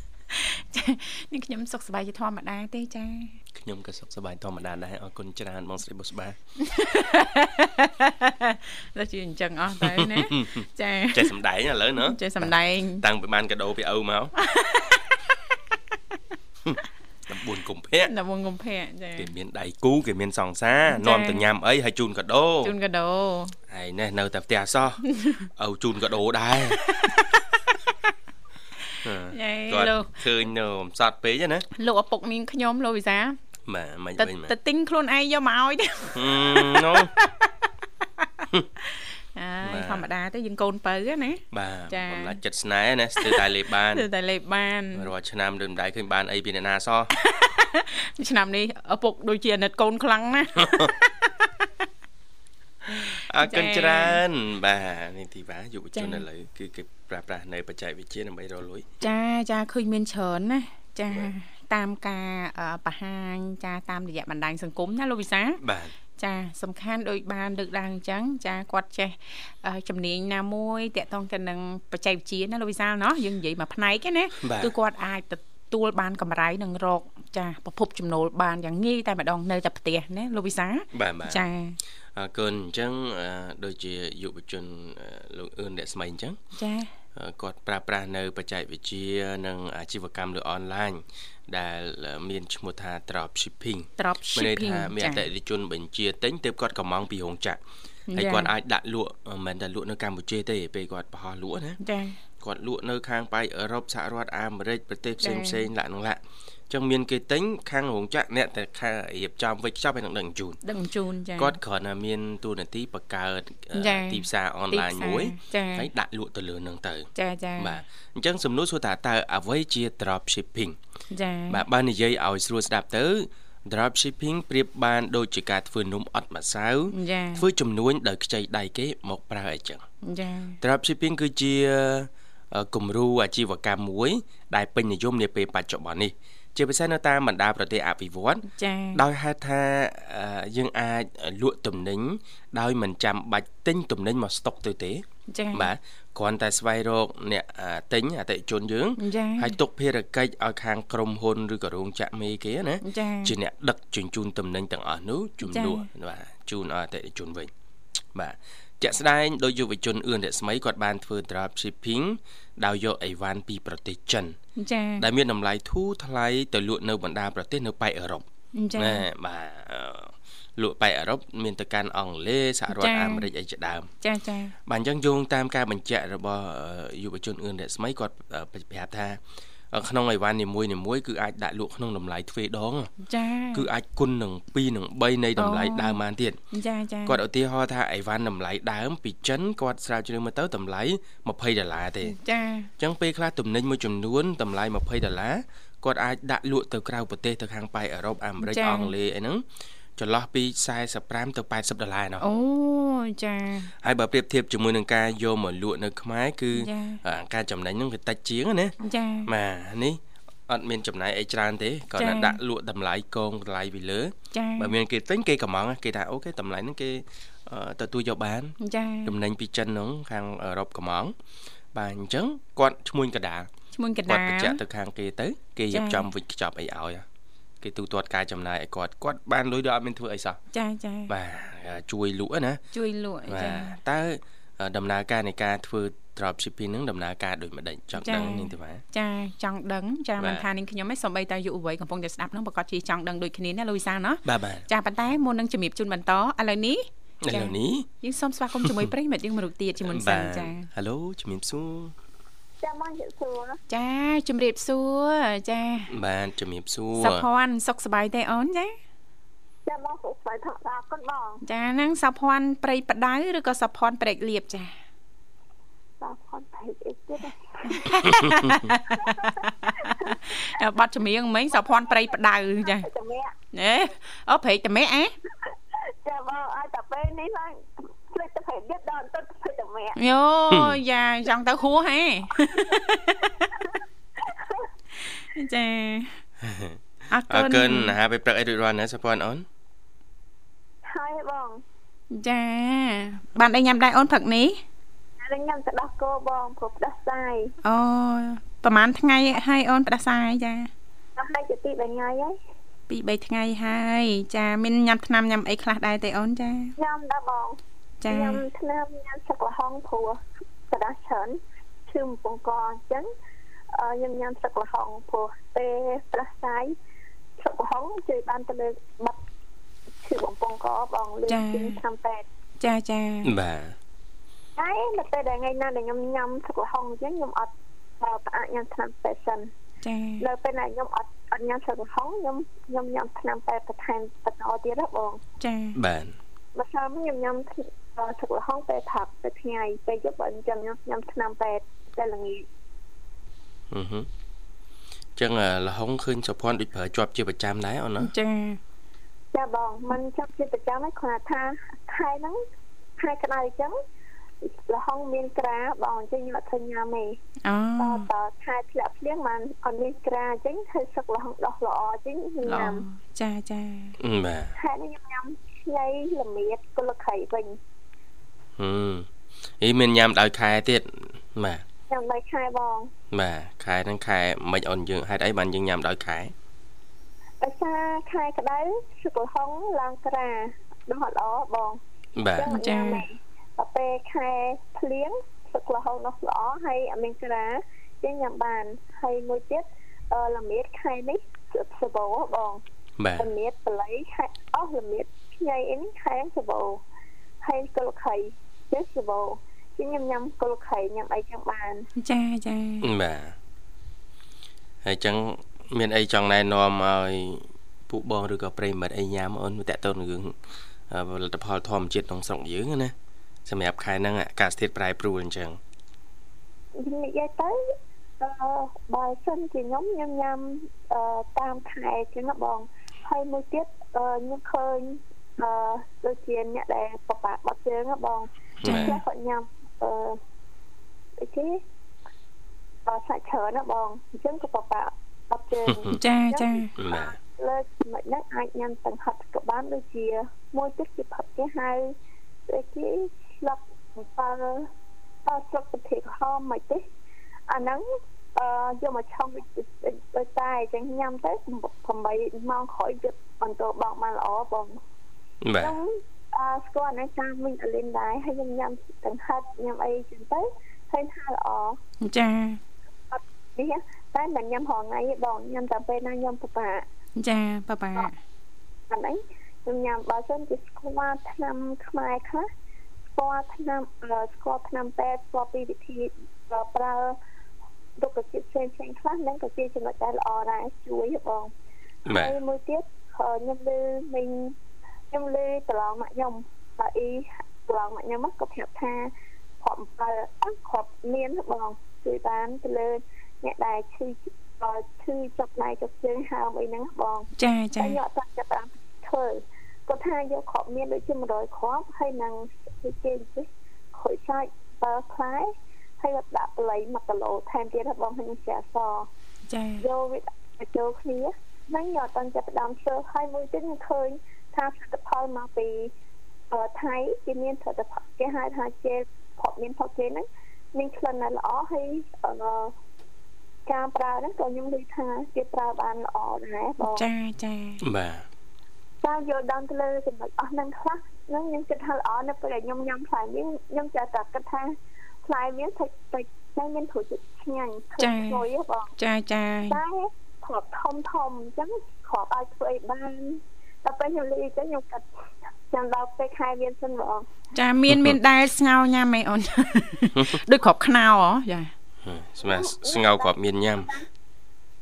នេះខ្ញុំសុខសប្បាយជាធម្មតាទេចាខ្ញុំក៏សុខសប្បាយធម្មតាដែរអរគុណច្រើនបងស្រីបុស្បាដល់ជាអញ្ចឹងអស់ទៅណាចាចេះសំដែងឥឡូវណាចេះសំដែងតាំងពីបានកាដូពីឪមក9កុម្ភៈដល់វងកុម្ភៈចាគេមានដៃគូគេមានសង្សារចានាំទៅញ៉ាំអីហើយជូនកាដូជូនកាដូហើយនេះនៅតែផ្ទះសោះឪជូនកាដូដែរយេ គាត់លោកឃើញនៅអំសត់ពេកណាលោកឪពុកនាងខ្ញុំលោកវិសាបាទមិនទៅវិញមកទៅទិញខ្លួនឯងយកមកឲ្យទេហឹមណូអើបាយទធម្មតាទេយើងកូនបើណាបាទចាបំឡាច់ចិត្តស្នេហ៍ណាស្ទើរតែលេបបានគឺតែលេបបានរាល់ឆ្នាំដូចមិនដែរឃើញបានអីពីអ្នកណាសោះឆ្នាំនេះឪពុកដូចជាអាណិតកូនខ្លាំងណាស់ អរគុណ ចា៎ ច្រើនបាទនេះទីបាយុវជន ចា៎ ឥឡូវគឺគេប្រើប្រាស់នៅបច្ចេកវិទ្យាដើម្បីរកលុយ ចាចាឃើញមានច្រើនណាចាតាមការអឺបង្ហាញចាតាមរយៈបណ្ដាញសង្គមណាលោកវិសា បាទ ចាសំខាន់ដូចបានលើកឡើងអញ្ចឹងចាគាត់ចេះអឺជំនាញណាមួយតាក់ទងទៅនឹងបច្ចេកវិទ្យាណាលោកវិសាលเนาะយើងនិយាយមួយផ្នែកឯណា បាទ គឺគាត់អាចទទួលបានកម្រៃនិងរកចាប្រភពចំណូលបានយ៉ាងងាយតែម្ដងនៅតែផ្ទះណាលោកវិសាល បាទបាទ ចា អរគុណអញ្ចឹងអឺដូចជាយុវជនអឺលោកអឿនអ្នកស្មីអញ្ចឹងចាអឺគាត់ប្រើប្រាស់នៅបច្ចេកវិទ្យានិងអាជីវកម្មលើអនឡាញដែលមានឈ្មោះថា drop shipping drop មានន័យ shipping ថាមានអចាតិថិជនបញ្ជាទិញទើបគាត់កំងពីរោងចក្រហើយគាត់អាចដាក់លក់មិនមែនតែលក់នៅកម្ពុជាទេពេលគាត់បោះលក់ណាចាគាត់លក់នៅខាងប៉ៃអឺរ៉ុបសហរដ្ឋអាមេរិកប្រទេសផ្សេងផ្សេងឡាក់នឹងឡាក់ ចឹងមានគេទិញខាងរោងចក្រអ្នកតែខាងរៀបចំវិចខ្ចប់ហើយនឹងដឹងជូនដឹងជូនចាគាត់គ្រាន់តែមានទូនាទីបង្កើតទីផ្សារអនឡាញមួយហើយដាក់លក់ទៅលើនឹងទៅចាចាបាទអញ្ចឹងសំណួរសួរថាតើអ្វីជា drop shipping ចាបាទបើនិយាយឲ្យស្រួលស្ដាប់ទៅ drop shipping ប្រៀបបានដូចជាការធ្វើនំអត់ម្សៅធ្វើចំនួនដោយខ្ចីដៃគេមកប្រើអញ្ចឹងចា drop shipping គឺជាគំរូអាជីវកម្មមួយ ដែលពេញនិយមនាពេលបច្ចុប្បន្ននេះ ជាពិសេសនៅតាមបណ្ដាប្រទេសអភិវឌ្ឍចា៎ដោយហេតុថាយើងអាចលក់ទំនិញដោយមិនចាំបាច់ទិញទំនិញមកស្តុកទៅទេចា៎បាទគ្រាន់តែស្វែងរកអ្នកទិញអតិជនយើងហើយទុកភារកិច្ចឲ្យខាងក្រុមហ៊ុនឬក៏រោងចក្រមេគេណាជាអ្នកដឹកជញ្ជូនទំនិញទាំងអស់នោះជំនួសបាទជូនឲ្យអតិថិជនវិញបាទ ជាក់ស្ដែងដោយយុវជនអឿនរស្មីគាត់បានធ្វើ drop shipping ដោយយកអីវ៉ាន់ពីប្រទេសចិនចា៎ដែលមានតម្លៃធូរថ្លៃទៅលក់នៅបណ្ដាប្រទេសនៅប៉ែកអឺរ៉ុបចា៎បាទលក់ប៉ែកអឺរ៉ុបមានទៅកាន់អង់គ្លេសសហរដ្ឋអាមេរិកអីជាដើមចាចាបាទអញ្ចឹងយោងតាមការបញ្ជាក់របស់យុវជនអឿនរស្មីគាត់ប្រាប់ថា ក្នុងអីវ៉ាន់នីមួយនីមួយគឺអាចដាក់លក់ក្នុងតម្លៃទ្វេដងចាគឺអាចគុណនឹង2នឹង3នៃតម្លៃដើមបានទៀតចាចាគាត់ឧទាហរណ៍ថាអីវ៉ាន់តម្លៃដើមពីចិនគាត់ស្រាវជ្រាវមើលទៅតម្លៃ20ដុល្លារទេចាអញ្ចឹងពេលខ្លះទំនិញមួយចំនួនតម្លៃ20ដុល្លារគាត់អាចដាក់លក់ទៅក្រៅប្រទេសទៅខាងប៉ែកអឺរ៉ុបអាមេរិកអង់គ្លេសអីហ្នឹង ចន្លោះពី45ទៅ80ដុល្លារណោះអូចាហើយបើប្រៀបធៀបជាមួយនឹងការយកមកលក់នៅខ្មែរគឺការចំណេញហ្នឹងវាតិចជាងណាចាបាទនេះអត់មានចំណាយអីច្រើនទេគាត់តែដាក់លក់តម្លៃកងតម្លៃពីលើបើមានគេទិញគេកំងគេថាអូខេតម្លៃហ្នឹងគេទទួលយកបានចាចំណេញពីចិនហ្នឹងខាងអឺរ៉ុបកំងបាទអញ្ចឹងគាត់ឈ្មោះកដាលឈ្មោះកដាលគាត់បញ្ជាក់ទៅខាងគេទៅគេរៀបចំវិចខ្ចប់អីឲ្យ គេទូទាត់ការចំណាយឲ្យគាត់គាត់បានលុយដល់អត់មានធ្វើអីសោះចាចាបាទជួយលក់ណាជួយលក់ចាតើដំណើរការនៃការធ្វើ drop shipping នឹងដំណើរការដូចម្ដេចចង់ដឹងនាងទេបាទចាចង់ដឹងចាមិនថានាងខ្ញុំឯងសំបីតាយុវវ័យកំពុងតែស្ដាប់នឹងប្រកាសជាចង់ដឹងដូចគ្នាណាលូវីសាណាចាប៉ុន្តែមុននឹងជំរាបជូនបន្តឥឡូវនេះឥឡូវនេះយើងសូមស្វាគមន៍ជាមួយប្រិយមិត្តយើងមួយរូបទៀតជាមុនសិនចាហៅជំរាបសួរ ចាមកជំរាបសួរចាជំរាបសួរចាបាទជំរាបសួរសុខភ័ណ្ឌសុខសប្បាយទេអូនចាចាបងសុខសប្បាយធម្មតាកូនបងចាហ្នឹងសុខភ័ណ្ឌព្រៃបដៅឬក៏សុខភ័ណ្ឌព្រែកលៀបចាសុខភ័ណ្ឌព្រែកអីទៀតបាត់ចម្រៀងមិញសុខភ័ណ្ឌព្រៃបដៅចាចម្រៀងអេអូព្រែកតមេអេចាបងឲ្យតែពេលនេះឡើង ភ្លេចទៅព្រែកទៀតដល់ទៅព្រែកតមេយោយ៉ាចង់ទៅហួសហេចាអរគុណអរគុណអាហារពេលព្រឹកអីរួចរាល់ណាសុភ័ណ្ឌអូនហើយបងចាបានអីញ៉ាំដែរអូនព្រឹកនេះញ៉ាំទឹកដោះគោបងព្រោះផ្ដាសាយអូប្រហែលថ្ងៃហើយអូនផ្ដាសាយចាដល់តែជាទី3ថ្ងៃហើយពី3ថ្ងៃហើយចាមានញ៉ាំថ្នាំញ៉ាំអីខ្លះដែរទេអូនចាញ៉ាំដែរបង ចាញ៉ាំថ្នាំញ៉ាំទឹកល្ហុងព្រោះផ្ដាច្រើនឈឺបំពង់កអញ្ចឹងខ្ញុំញ៉ាំទឹកល្ហុងព្រោះពេលផ្ដាសាយទឹកល្ហុងជួយបានទៅលើបាត់ឈឺបំពង់កបងលើជាឆ្នាំពេទ្យចាចាបាទហើយនៅពេលដែលថ្ងៃណាដែលខ្ញុំញ៉ាំទឹកល្ហុងអញ្ចឹងខ្ញុំអត់ផ្អាកញ៉ាំថ្នាំពេទ្យសិនចានៅពេលដែលខ្ញុំអត់អត់ញ៉ាំទឹកល្ហុងខ្ញុំខ្ញុំញ៉ាំថ្នាំពេទ្យបន្ថែមបន្តទៀតហ៎បងចាបាទ ម្សិលមិញខ្ញុំញ៉ាំទឹកល្ហុងពេលផឹកពេលថ្ងៃពេលយប់អញ្ចឹងខ្ញុំញ៉ាំថ្នាំពេទ្យតែល្ងាចអឺហឺចឹងលហុងឃើញសុភ័ណ្ឌដូចប្រើជាប់ជាប្រចាំដែរអូនណាចាចាបងមិនចាប់ជាប្រចាំទេគ្រាន់ថាខែហ្នឹងខែក្តៅអញ្ចឹងលហុងមានក្រាបងអញ្ចឹងខ្ញុំអត់ឃើញញ៉ាំទេអូតើខែធ្លាក់ភ្លៀងបានអត់មានក្រាអញ្ចឹងធ្វើសឹកលហុងដោះល្អអញ្ចឹងញ៉ាំចាចាបាទខែនេះខ្ញុំញ៉ាំ ឆ្នៃល្មៀតគុលខៃវិញហឹមអីមានញ៉ាំដោយខែទៀតបាទញ៉ាំដោយខែបងបាទខែហ្នឹងខែមិនអូនយើងហេតុអីបានយើងញ៉ាំដោយខែដោយសារខែក្តៅសឹកលហុងឡើងក្រាដោះល្អបងបាទចាដល់ពេលខែភ្លៀងសឹកលហុងនោះល្អហើយអមេក្រាយើងញ៉ាំបានហើយមួយទៀតល្មៀតខែនេះសបោបងបាទល្មៀតបល័យខែអស់ល្មៀត ខ្ញីអីនេះខែសបោហើយកុលខៃ festival ជាញ៉ាំញ៉ាំកុលខៃញ៉ាំអីចឹងបានចាចាបាទហើយចឹងមានអីចង់ណែនាំឲ្យពួកបងឬក៏ប្រិមិត្តអីញ៉ាំអូនតើតើរឿងផលិតផលធម្មជាតិក្នុងស្រុកយើងណាសម្រាប់ខែហ្នឹងអាកាសធាតុប្រែប្រួលអញ្ចឹងនិយាយទៅអឺបើសិនជាខ្ញុំញ៉ាំញ៉ាំតាមខែចឹងណាបងហើយមួយទៀតខ្ញុំឃើញ អឺដូចជាអ្នកដែលបបាក់បាត់ជើងណាបងចាគាត់ញ៉ាំអឺអីគេបើសាច់ច្រើនណាបងអញ្ចឹងក៏បបាក់បាត់ជើងចាចាលើចំណុចហ្នឹងអាចញ៉ាំទាំងហឹកក៏បានដូចជា មួយទៀតគេផឹកគេហៅអីគេស្លឹកអំបិលអត់ស្លឹកប្រភេទក្រហមមិនទេអាហ្នឹងអឺយកមកឆុងដូចតែអញ្ចឹងញ៉ាំទៅ8ម៉ោងក្រោយយកបន្តបោកមកល្អបង បាទអឺស្គាល់នៅតាមវិញអលីនដែរហើយខ្ញុំញ៉ាំទាំងហិតញ៉ាំអីចឹងទៅឃើញថាល្អចាអត់នេះតែមិនញ៉ាំរងថ្ងៃទេបងញ៉ាំតែពេលណាញ៉ាំពិបាកចាពិបាកអានេះខ្ញុំញ៉ាំបើសិនជាស្គាល់ឆ្នាំខ្មែរខ្លះស្គាល់ឆ្នាំស្គាល់ឆ្នាំពេទ្យស្គាល់ពីវិធីប្រើរុក្ខជាតិផ្សេងផ្សេងខ្លះនឹងក៏ជាចំណុចដែលល្អដែរជួយបងហើយមួយទៀតខ្ញុំលើមិញ ខ្ញុំលើប្រឡងមកខ្ញុំបើអ៊ីប្រឡងមកខ្ញុំក៏ប្រាប់ថាគ្រាប់7អត់គ្រាប់មានបងជួយបានទៅលើអ្នកដែលឈឺឈឺចុកដៃចុកជើងហើមអីហ្នឹងបងចាចាខ្ញុំអត់ចាប់តាមធ្វើគាត់ថាយកគ្រាប់មានដូចជា100គ្រាប់ហើយនឹងគេគេខូចសាច់បើផ្លែហើយដាក់បល័យ1គីឡូថែមទៀតបងខ្ញុំស្រាសចាយកវាចូលគ្នាហ្នឹងយកតាំងចាប់ដើមធ្វើហើយមួយទៀតខ្ញុំឃើញ ថាផលិតផលមកពីថៃគេមានផលិតផលគេហៅថាជេលផកមានផកជេលហ្នឹងមានក្លិនល្អហើយការប្រើហ្នឹងក៏ខ្ញុំឮថាគេប្រើបានល្អដែរបងចាចាបាទតាមយល់ដឹងទៅលើចំណុចអស់ហ្នឹងខ្លះហ្នឹងខ្ញុំគិតថាល្អនៅពេលដែលខ្ញុំញ៉ាំផ្លែនេះខ្ញុំចេះតែគិតថាផ្លែវាតិចតិចតែមានព្រោះចិត្តឆ្ងាញ់ឃើញឈ្ងុយបងចាចាតែគ្រាប់ធំធំអញ្ចឹងគ្រាប់អាចធ្វើអីបាន ដល់ពេលខ្ញុំលីអញ្ចឹងខ្ញុំកាត់ចាំដល់ពេលខែមានសិនបងចាមានមានដែលស្ងោញ៉ាំអីអូនដូចគ្រាប់ខ្នោហ៎ចាស្មាស្ងោគ្រាប់មានញ៉ាំ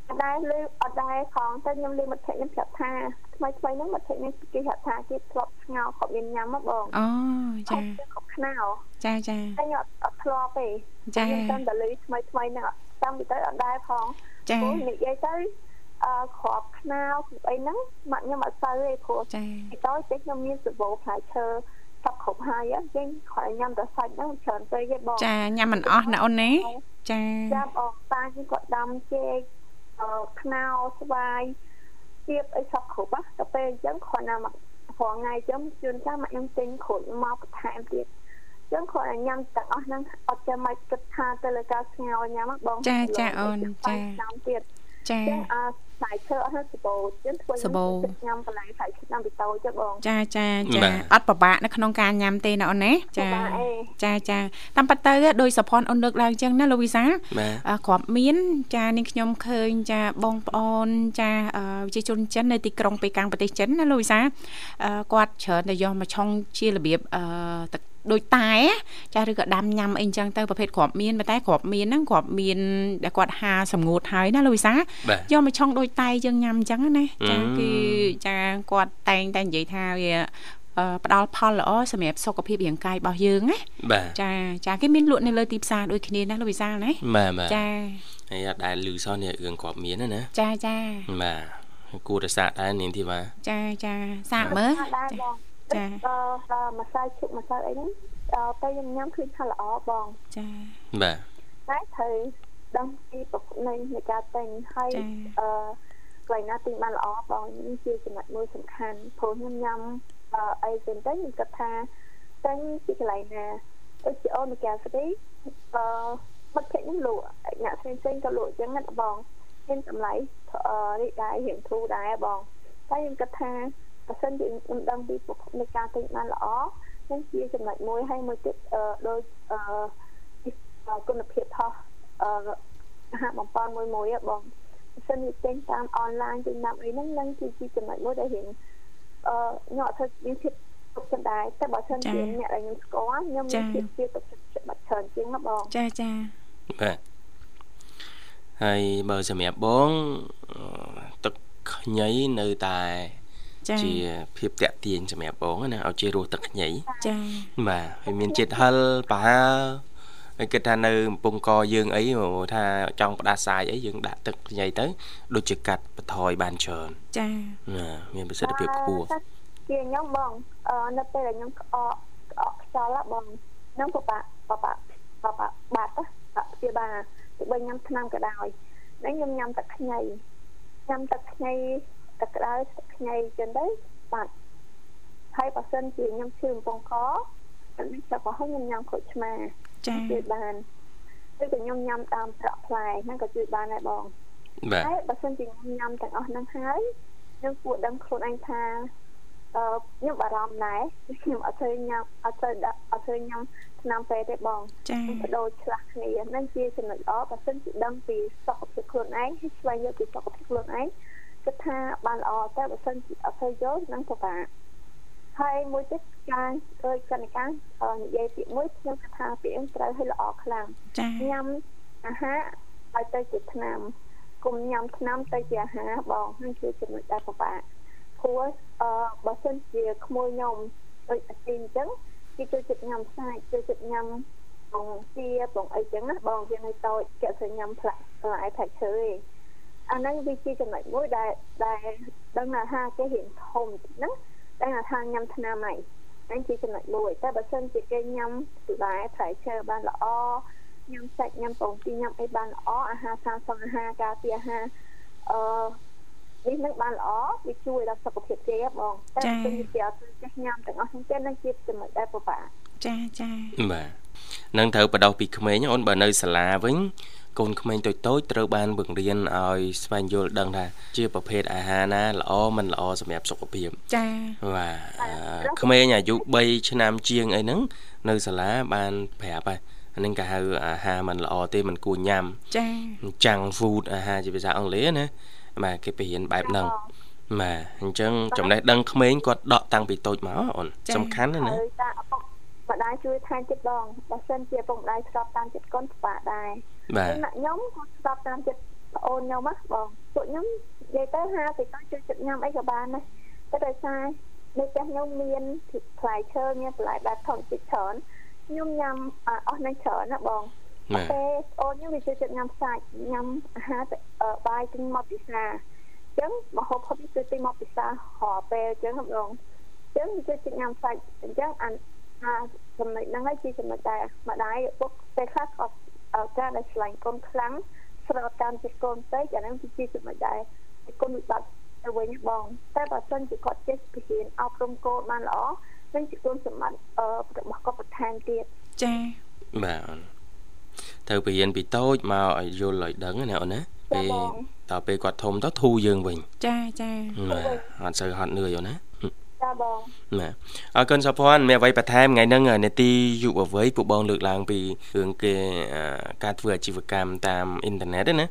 អត់ដែរលឺអត់ដែរផងទៅខ្ញុំលឺមិត្តភក្តិខ្ញុំប្រាប់ថាថ្មីថ្មីហ្នឹងមិត្តភក្តិខ្ញុំគេហៅថាគេធ្លាប់ស្ងោគ្រាប់មានញ៉ាំមកបងអូចាគ្រាប់ខ្នោចាចាតែខ្ញុំអត់ធ្លាប់ទេចាខ្ញុំតាមតែលឺថ្មីថ្មីហ្នឹងតាមពីទៅអត់ដែរផងចានិយាយទៅ អឺគ្រាប់ខ្នោអីហ្នឹងម៉ាក់ខ្ញុំអត់សូវទេព្រោះចាទៅតែខ្ញុំមានសបោផ្លែឈើសពគ្រប់ហើយអញ្ចឹងគាត់ញ៉ាំតែសាច់ហ្នឹងច្រើនពេកទេបងចាញ៉ាំមិនអស់ណាអូនណាចាចាំអងតាគាត់ដាំចេកអឺខ្នោស្វាយទៀបអីសពគ្រប់ណាទៅពេលអញ្ចឹងគាត់ណាមកព្រោះថ្ងៃអញ្ចឹងជួនកាលមកខ្ញុំទិញគ្រូចមកបន្ថែមទៀតចឹងគាត់ញ៉ាំទាំងអស់ហ្នឹងអត់ចាំមិនគិតថាទៅលើការស្ងោរញ៉ាំបងចាចាអូនចាញ៉ាំទៀត ចាចឹងអត់ផ្លែឈើអត់សបោចឹងធ្វើញ៉ាំបន្លែផ្លែឈើតាមពីតូចចឹងបងចាចាចាអត់ពិបាកនៅក្នុងការញ៉ាំទេណាអូនណាចាចាចាតាមពិតទៅដោយសភ័នអូនលើកឡើងចឹងណាលោកវិសាគ្រាប់មាន ចានាងខ្ញុំឃើញចាបងប្អូនចាប្រជាជនចិននៅទីក្រុងប៉េកាំងប្រទេសចិនណាលោកវិសាគាត់ច្រើនតែយកមកឆុងជារបៀបទឹក ដូចតែចាឬក៏ដាំញ៉ាំអីចឹងទៅប្រភេទគ្រាប់មានតែគ្រាប់មានហ្នឹងគ្រាប់មានដែលគាត់ហាសម្ងួតហើយណាលោកវិសាយកមកឆុងដូចតែយើងញ៉ាំអញ្ចឹងណាចាគឺចាគាត់តែងតែនិយាយថាវាផ្ដល់ផលល្អសម្រាប់សុខភាពរាងកាយរបស់យើងណាចាចាគេមានលក់នៅលើទីផ្សារដូចគ្នាណាលោកវិសាលណាបាទចាហើយអត់ដែលលឺសោះនេះរឿងគ្រាប់មានណាចាចាបាទគួរតែសាកដែរនាងធីវ៉ាចាចាសាកមើលចា អឺម្សៅឈុកម្សៅអីហ្នឹងអឺពេលខ្ញុំញ៉ាំឃើញថាល្អបងចាបាទតែត្រូវដឹងពីប្រភពនៃនៃការទិញហើយអឺកន្លែងណាទិញបានល្អបងនេះជាចំណុចមួយសំខាន់ព្រោះខ្ញុំញ៉ាំអីចឹងទៅខ្ញុំគិតថាទិញពីកន្លែងណាដូចជាអូនកាស្ទីអឺបាត់ភេទខ្ញុំលក់អ្នកផ្សេងផ្សេងក៏លក់ចឹងណាបងមានតម្លៃអឺនេះដែររៀងធូរដែរបងតែខ្ញុំគិតថា បើសិនជាខ្ញុំដឹងពីប្រភពនៃការទិញបានល្អនឹងជាចំណុចមួយហើយមួយទៀតអឺដូចអឺគុណភាពថោះអឺអាហារបំពន់មួយមួយបងបើសិនជាទិញតាមអនឡាញទិញតាមអីហ្នឹងនឹងគឺជាចំណុចមួយដែលរៀងអឺខ្ញុំអត់ធ្វើមានភាពទុកចិត្តដែរតែបើសិនជាអ្នកដែលខ្ញុំស្គាល់ខ្ញុំមានភាពជាទុកចិត្តបាត់ច្រើនជាងណាបងចាចាបាទហើយបើសម្រាប់បងទឹកខ្ញីនៅតែ ជាភាពតាក់ទាញសម្រាប់បងណាឲ្យជារសទឹកខ្ញីចាបាទហើយមានជាតិហឹលប្រហើហើយគិតថានៅកំពង់កយើងអីថាចង់ផ្ដាសាយអីយើងដាក់ទឹកខ្ញីទៅដូចជាកាត់បន្ថយបានច្រើនចាណាមានប្រសិទ្ធភាពខ្ពស់ជាខ្ញុំបងអឺនៅពេលដែលខ្ញុំក្អកក្អកខ្យល់បងខ្ញុំពិបាកពិបាកពិបាកបាត់ព្យាបាលទោះបីញ៉ាំថ្នាំក៏ដោយតែខ្ញុំញ៉ាំទឹកខ្ញីញ៉ាំទឹកខ្ញី ទឹកក្តៅទឹកខ្ញីចឹងទៅបាត់ហើយបើសិនជាខ្ញុំឈឺកំពង់កខ្ញុំចាប់ឲ្យខ្ញុំញ៉ាំក្រូចឆ្មាចា៎ជួយបានឬក៏ខ្ញុំញ៉ាំតាមប្រក់ផ្លែហ្នឹងក៏ជួយបានដែរបងបាទហើយបើសិនជាខ្ញុំញ៉ាំទាំងអស់ហ្នឹងហើយខ្ញុំគួរដឹងខ្លួនឯងថាអឺខ្ញុំបារម្ភដែរខ្ញុំអត់ធ្វើញ៉ាំអត់ធ្វើដាក់អត់ធ្វើញ៉ាំឆ្នាំពេទ្យទេបងចា៎បដូរឆ្លាស់គ្នាហ្នឹងជាចំណុចល្អបើសិនជាដឹងពីសុខភាពខ្លួនឯងហើយស្វែងយល់ពីសុខភាពខ្លួនឯង គិតថាបានល្អតែបើសិនជាអត់ធ្វើយល់នឹងពិបាកហើយមួយទៀតការដូចកណ្ដាលនិយាយពាក្យមួយខ្ញុំគិតថាពាក្យនឹងត្រូវឲ្យល្អខ្លាំងញ៉ាំអាហារឲ្យទៅជាថ្នាំគុំញ៉ាំថ្នាំទៅជាអាហារបងហ្នឹងគឺចំណុចដែលពិបាកព្រោះអឺបើសិនជាក្មួយខ្ញុំដូចអាស៊ីអញ្ចឹងគេចូលចិត្តញ៉ាំសាច់ចូលចិត្តញ៉ាំបងទាបងអីចឹងណាបងវានៅតូចគេស្ញ៉ាំផ្លាក់ផ្លែផាច់ឈើឯង អាហ្នឹងវាជាចំណុចមួយដែលដែលដឹងថាគេរៀងធំហ្នឹងតែថាញ៉ាំថ្នាំហើយហ្នឹងជាចំណុចមួយតែបើសិនជាគេញ៉ាំសុដែរផ្លែឈើបានល្អញ៉ាំសាច់ញ៉ាំពងទាញ៉ាំអីបានល្អអាហារសាសង់អាហារការពារអាហារអឺនេះនឹងបានល្អវាជួយដល់សុខភាពគេបងតែពេលគេអត់ចេះញ៉ាំទាំងអស់ហ្នឹងទេនឹងជាចំណុចដែលពិបាកចាចាបាទនឹងត្រូវបដោះពីក្មេងអូនបើនៅសាលាវិញ កូនក្មេងតូចតូចត្រូវបានបង្រៀនឲ្យស្វែងយល់ដឹងថាជាប្រភេទអាហារណាល្អមិនល្អសម្រាប់សុខភាពចា៎បាទក្មេងអាយុ3ឆ្នាំជាងអីហ្នឹងនៅសាលាបានប្រាប់ហើយអានឹងគេហៅអាហារមិនល្អទេមិនគួរញ៉ាំចាចាំង food អាហារជាភាសាអង់គ្លេសណាបាទគេបរៀនបែបហ្នឹងបាទអញ្ចឹងចំណេះដឹងក្មេងគាត់ដកតាំងពីតូចមកអូនសំខាន់ណាស់ណា ម្ដាយជួយថែចិត្តបងបើសិនជាពុកម្ដាយស្របតាមចិត្តកូនពិបាកដែរបាទខ្ញុំគាត់ស្របតាមចិត្តប្អូនខ្ញុំណាបងពួកខ្ញុំនិយាយទៅហាទៅទៅជួយចិត្តញ៉ាំអីក៏បានដែរតែដោយសារនៅផ្ទះខ្ញុំមានផ្លែឈើមានបន្លែបែបធម្មជាតិច្រើនខ្ញុំញ៉ាំអស់នឹងច្រើនណាបងពេលអូនខ្ញុំវាជួយចិត្តញ៉ាំសាច់ញ៉ាំអាហារបាយទិញមកពីផ្សារអញ្ចឹងមហូបហូបគឺទិញមកពីផ្សាររាល់ពេលអញ្ចឹងបងអញ្ចឹងវាជួយចិត្តញ៉ាំសាច់អញ្ចឹង អាអាចំណុចហ្នឹងហើយជាចំណុចដែលម្ដាយពុកពេលខ្លះក៏ការដែលឆ្លាញ់កូនខ្លាំងស្របតាមចិត្តកូនពេកអាហ្នឹងគឺជាចំណុចដែលកូនវិបត្តិទៅវិញបង តែបើសិនជាគាត់ចេះពហៀនអប់រំកូនបានល្អនឹងជាគុណសម្បត្តិរបស់គាត់បន្ថែមទៀតចា៎បាទត្រូវពហៀនពីតូចមកឲ្យយល់ឲ្យដឹងណាអូនណាពេលតទៅពេលគាត់ធំទៅធូរយើងវិញចាចាបាទអត់សូវហត់នឿយអូនណា ចាបងណាអរគុណសុភ័ណ្ឌមានអ្វីបន្ថែមថ្ងៃហ្នឹងនេតិយុវវ័យពួកបងលើកឡើងពីរឿងគេការធ្វើអាជីវកម្មតាមអ៊ីនធឺណិតណា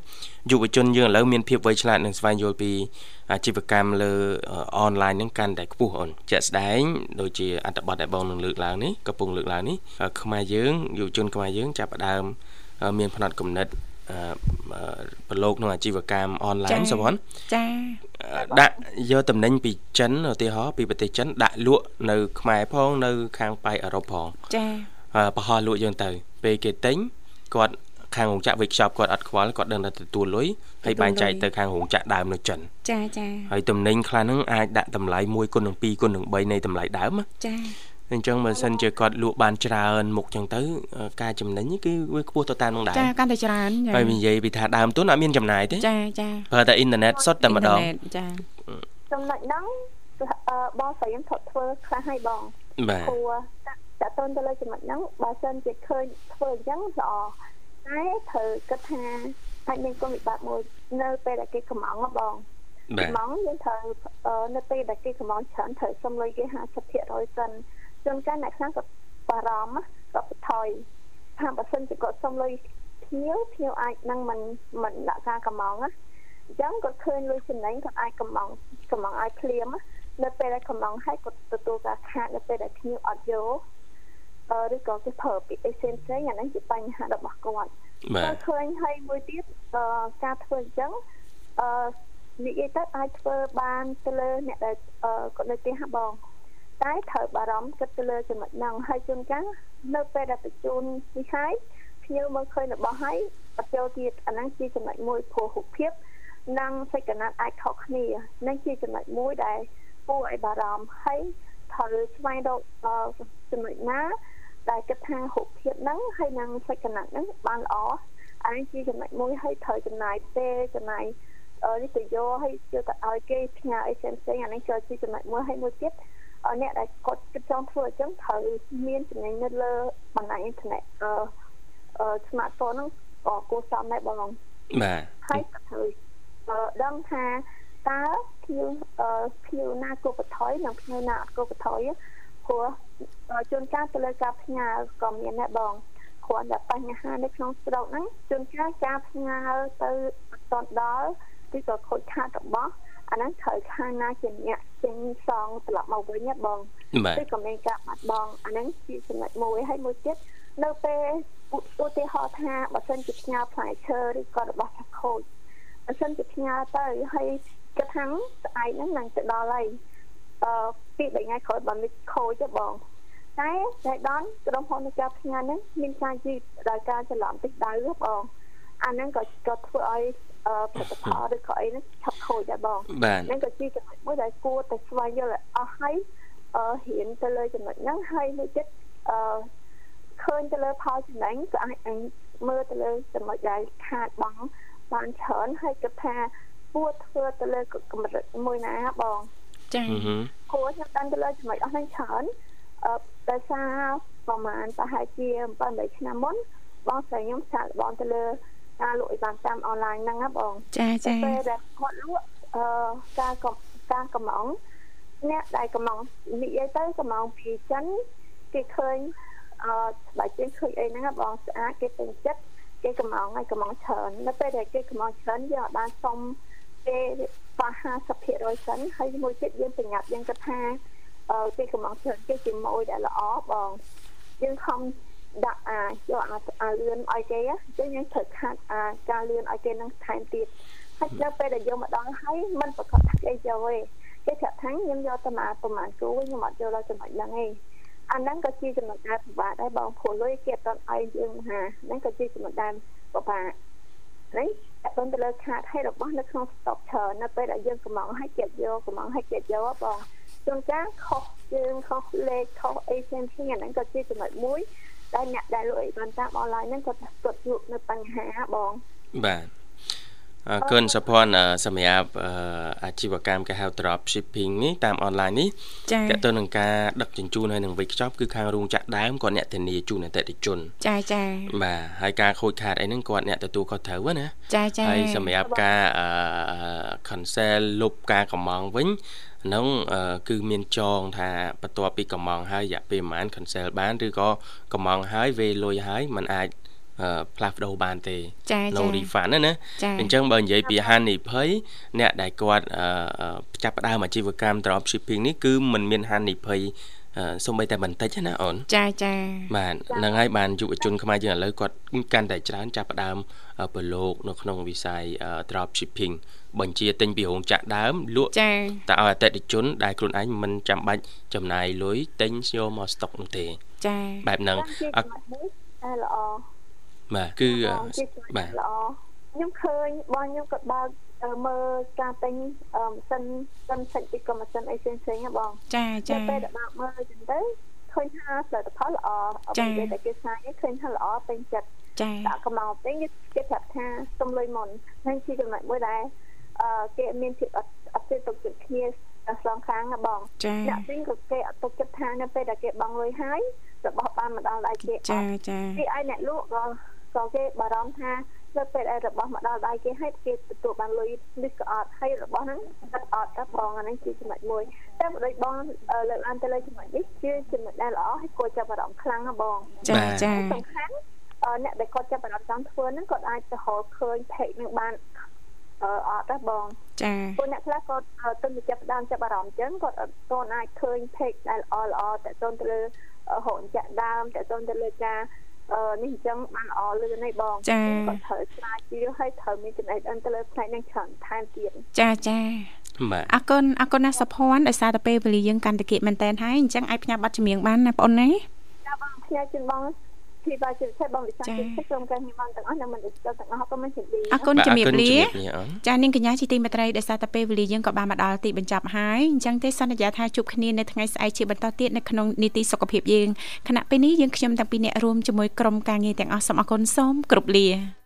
យុវជនយើងឥឡូវមានភាពវៃឆ្លាតនិងស្វែងយល់ពីអាជីវកម្មលើអនឡាញហ្នឹងកាន់តែខ្ពស់អូនជាក់ស្ដែងដូចជាអត្ថបទដែលបងនឹងលើកឡើងនេះកំពុងលើកឡើងនេះខ្មែរយើងយុវជនខ្មែរយើងចាប់ផ្ដើមមានផ្នែកកំណត់ ប្រឡូកក្នុងអាជីវកម្មអនឡាញសុវណ្ណចាដាក់យកតំណែងពីចិនឧទាហរណ៍ពីប្រទេសចិនដាក់លក់នៅខ្មែរផងនៅ ខាងប៉ៃអឺរ៉ុបផងចាប្រហោះលក់យើងទៅ ពេលគេទិញគាត់ខាងរោងចក្រវិកខ្ចប់គាត់អត់ខ្វល់គាត់ដឹងតែទទួលលុយហើយបែងចែកទៅខាងរោងចក្រដើមនៅចិនចាចាហើយតំណែងខ្លះហ្នឹងអាចដាក់តម្លៃ1គុណនឹង2គុណនឹង3នៃតម្លៃដើមចា អញ្ចឹងបើសិនជាគាត់លក់បានច្រើនមុខអញ្ចឹងទៅ ការចំណេញគឺវាខ្ពស់ទៅតាមនោះដែរចាកាន់តែច្រើនហើយនិយាយពីថាដើមទុនអត់មានចំណាយទេចាចាប្រើតែអ៊ីនធឺណិតសុទ្ធតែម្ដងចាចំណុចហ្នឹងបងស្រីខ្ញុំធ្វើធ្វើខ្លះឲ្យបងបាទព្រោះតើតូនទៅលើចំណុចហ្នឹងបើសិនជាឃើញធ្វើអញ្ចឹងល្អតែត្រូវគិតថាអាចមានគុណវិបត្តិមួយនៅពេលដែលគេកំងបងកំងយើងត្រូវនៅពេលដែលគេកំងច្រើនត្រូវសុំលុយគេ50%សិន ជួនកាលអ្នកខ្លះក៏បារម្ភក៏បន្ថយថាបើសិនជាគាត់សុំលុយភ្ញៀវភ្ញៀវអាចនឹងមិនមិនដាក់ការកំងណាអញ្ចឹងគាត់ឃើញលុយចំណេញគាត់អាចកំងកំងឲ្យភ្លាមនៅពេលដែលកំឡុងហើយគាត់ទទួលការខាតនៅពេលដែលខ្ញុំអត់យកអឺឬក៏គេប្រើពាក្យអីផ្សេងផ្សេងអាហ្នឹងជាបញ្ហារបស់គាត់បាទឃើញហើយមួយទៀតការធ្វើអញ្ចឹងអឺនិយាយទៅអាចធ្វើបានទៅលើអ្នកដែលគាត់នៅផ្ទះបង តែត្រូវបារម្ភគិតទៅលើចំណុចហ្នឹងហើយជួនកាលនៅពេលដែលបញ្ជូននេះហើយភ្ញៀវមើលឃើញរបស់ហើយបចូលទៀតអាហ្នឹងជាចំណុចមួយព្រោះរូបភាពនិងសេចក្ដីអាចខុសគ្នានឹងជាចំណុចមួយដែលគួរឲ្យបារម្ភហើយត្រូវស្វែងរកចំណុចណាដែលគិតថារូបភាពហ្នឹងហើយនឹងសេចក្ដីហ្នឹងបានល្អអានេះជាចំណុចមួយហើយត្រូវចំណាយពេលចំណាយនេះទៅយកហើយយកទៅឲ្យគេផ្ញើអីផ្សេងផ្សេងអានេះក៏ជាចំណុចមួយហើយមួយទៀត អ្នកដែលគាត់គិតចង់ធ្វើអញ្ចឹងត្រូវមានចំណេញនៅលើបណ្ដាញអ៊ីនធឺណិតអឺ smartphone ហ្នឹងក៏គួរសមដែរបងបាទហើយក៏ត្រូវដឹងថាតើភៀវភៀវណាគោបថយនិងភៀវណាអត់គោបថយព្រោះជួនកាលទៅលើការផ្ញើក៏មានដែរបងគ្រាន់តែបញ្ហានៅក្នុងស្រុកហ្នឹងជួនកាលការផ្ញើទៅអត់តដល់ឬក៏ខូចខាតរបស់ អាហ្នឹងត្រូវខាងណាជាអ្នកចេញសងត្រឡប់មកវិញណាបងឬក៏មានការបាត់បង់អាហ្នឹងជាចំណុចមួយហើយមួយទៀតនៅពេលឧទាហរណ៍ថាបើសិនជាផ្ញើផ្លែឈើឬក៏របស់ថាខូចបើសិនជាផ្ញើទៅហើយគិតថាស្អែកហ្នឹងនឹងទៅដល់ហើយអឺពី3ថ្ងៃក្រោយបើមិនខូចទេបងតែតែដល់ក្រុមហ៊ុននៃការផ្ញើហ្នឹងមានការជីកដោយការច្រឡំតិចដៅបងអាហ្នឹងក៏ក៏ធ្វើឲ្យ ផលិតផលឬក៏អីហ្នឹងឆាប់ខូចដែរបងហ្នឹងក៏ជាចំណុចមួយដែលគួរតែស្វែងយល់ឲ្យអស់ហើយអឺហ៊ានទៅលើចំណុចហ្នឹងហើយមួយទៀតអឺឃើញទៅលើផលចំណេញក៏អាចមើលទៅលើចំណុចដែលខាតបង់បានច្រើនហើយគិតថាគួរធ្វើទៅលើកម្រិតមួយណាបងចា៎គួរខ្ញុំដឹងទៅលើចំណុចអស់ហ្នឹងច្រើនអឺដោយសារប្រហែលប្រហែលជា7ឆ្នាំមុនបងស្រីខ្ញុំសាកល្បងទៅលើ ការលក់អីបានតាមអនឡាញហ្នឹងណាបងចាចាពេលដែលគាត់លក់អឺការការកំងអ្នកដែលកំងនិយាយទៅកំងពីចិនគេឃើញអឺបើជាឃើញអីហ្នឹងបងស្អាតគេពេញចិត្តគេកំងហើយកំងច្រើននៅពេលដែលគេកំងច្រើនយើងអាចបានសុំគេបោះ50%សិនហើយមួយទៀតយើងប្រញាប់យើងគិតថាអឺគេកំងច្រើនគេជាម៉ួយដែលល្អបងយើងខំ ដាក់អាយកអាអាលឿនឲ្យគេអញ្ចឹងយើងត្រូវខាត់អាការលឿនឲ្យគេនឹងថែមទៀតហើយនៅពេលដែលយកមកដល់ហើយมันប្រកាសថាគេយកទេគេប្រាប់ថាខ្ញុំយកតែមកប្រហែលគូខ្ញុំអត់យកដល់ចំណុចហ្នឹងទេអាហ្នឹងក៏ជាចំណុចដែលពិបាកដែរបងព្រោះលុយគេអត់ឲ្យយើងហាហ្នឹងក៏ជាចំណុចដែលពិបាកនេះតើទៅលើខាតឲ្យរបស់នៅក្នុងស្តុកច្រើននៅពេលដែលយើងកំងឲ្យគេយកកំងឲ្យគេយកបងជួនកាលខុសយើងខុសលេខខុសអីផ្សេងៗអាហ្នឹងក៏ជាចំណុចមួយ ដែលអ្នកដែលលក់អីបានតាមអនឡាញហ្នឹងគាត់គាត់ជួបនៅបញ្ហាបងបាទអរគុណសុភ័ណ្ឌសម្រាប់អាជីវកម្មគេហៅ drop shipping នេះតាមអនឡាញនេះតើទៅនឹងការដឹកជញ្ជូនហើយនឹងវេចខ្ចប់គឺខាងរោងចក្រដើមគាត់អ្នកធានាជូនអតិថិជន ចាចាបាទហើយការខូចខាតអីហ្នឹងគាត់អ្នកទទួលខុសត្រូវណាចាចាហើយសម្រាប់ការ cancel លុបការកម្មងវិញ ហ្នឹងគឺមានចងថាបន្ទាប់ពីកំងហើយរយៈពេលប្រហែល cancel បានឬក៏កំងហើយវេលុយហើយมันអាចផ្លាស់ប្ដូរបានទេ no refund ណាណាអញ្ចឹងបើនិយាយពីហានិភ័យអ្នកដែលគាត់ចាប់ផ្ដើមអាជីវកម្ម drop shipping នេះគឺมันមានហានិភ័យ សំបីតែបន្តិចណាអូនចាចាបាទហ្នឹងហើយបានយុវជនខ្មែរយើងឥឡូវគាត់កាន់តែច្រើនចាប់ផ្ដើមប្រឡូកនៅក្នុងវិស័យ drop shipping បញ្ជាទិញពីរោងចក្រដើមលក់ចាតែឲ្យអតិថិជន ដែលខ្លួនឯងមិនចាំបាច់ចំណាយលុយទិញយកមកស្តុកនោះទេ ចាបែបហ្នឹងអត់ល្អបាទគឺបាទល្អខ្ញុំឃើញបងខ្ញុំក៏បើក មើលការទិញម៉ាស៊ីនសិនសិចពីក៏ម៉ាស៊ីនអីផ្សេងផ្សេងហ៎បងចាចាពេលដែលបើកមើលចឹងទៅឃើញថាផលិតផលល្អអត់និយាយតែគេផ្សាយឃើញថាល្អពេញចិត្តចាដាក់កម្លាំងពេញគេប្រាប់ថាសុំលុយមុនហើយជាចំណុចមួយដែលអឺគេមានភាពអត់អត់ទុកចិត្តគ្នាសងខាងណាបងអ្នកទិញក៏គេអត់ទុកចិត្តថានៅពេលដែលគេបង់លុយហើយរបស់បានមកដល់ដៃគេចាចាពីឲ្យអ្នកលក់ក៏ក៏គេបារម្ភថា នៅពេលដែលរបស់មកដល់ដៃគេហើយគេទទួលបានលុយនេះក៏អត់ហើយរបស់ហ្នឹងអត់អត់តែបងអាហ្នឹងជាចំណុចមួយតែបើដូចបងលើកឡើងទៅលើចំណុចនេះជាចំណុចដែលល្អហើយគួរចាប់អារម្មណ៍ខ្លាំងណាបងចាចាសំខាន់អ្នកដែលគាត់ចាប់អារម្មណ៍ចង់ធ្វើហ្នឹងគាត់អាចទៅរកឃើញ page នឹងបានអឺអត់ទេបងចាពួកអ្នកខ្លះគាត់ទិញទៅចាប់ដើមចាប់អារម្មណ៍អញ្ចឹងគាត់អត់ទាន់អាចឃើញ page ដែលល្អល្អតទៅទៅលើហូនចាក់ដើមតទៅទៅលើការអឺ នេះអញ្ចឹងបានល្អលឿននេះបងគាត់ត្រូវស្រាវជ្រាវហើយត្រូវមានចំណេះដឹងទៅលើផ្នែកនឹងច្រើនថែមទៀតចាចាបាទអរគុណអរគុណណាសុភ័ណ្ឌដោយសារតែពេលវេលាយើងកាន់តែគៀកមែនតែនហើយអញ្ចឹងអាចផ្ញើប័ណ្ណចម្រៀងបានណាបងអូនណាចាបងផ្ញើជូនបង ពីបាជាផ្សេងបងវិសាជាផ្សេងក្រុមការងារបងទាំងអស់និងមិនស្គាល់ទាំងអស់ក៏មិនជម្រាបអរគុណជំរាបលាចានាងកញ្ញាជាទីមេត្រីដោយសារតែពេលវេលាយើងក៏បានមកដល់ទីបញ្ចប់ហើយអញ្ចឹងទេសន្យាថាជួបគ្នានៅថ្ងៃស្អែកជាបន្តទៀតនៅក្នុងនីតិសុខភាពយើងខណៈពេលនេះយើងខ្ញុំទាំងពីរអ្នករួមជាមួយក្រុមការងារទាំងអស់សូមអរគុណសូមគោរពលា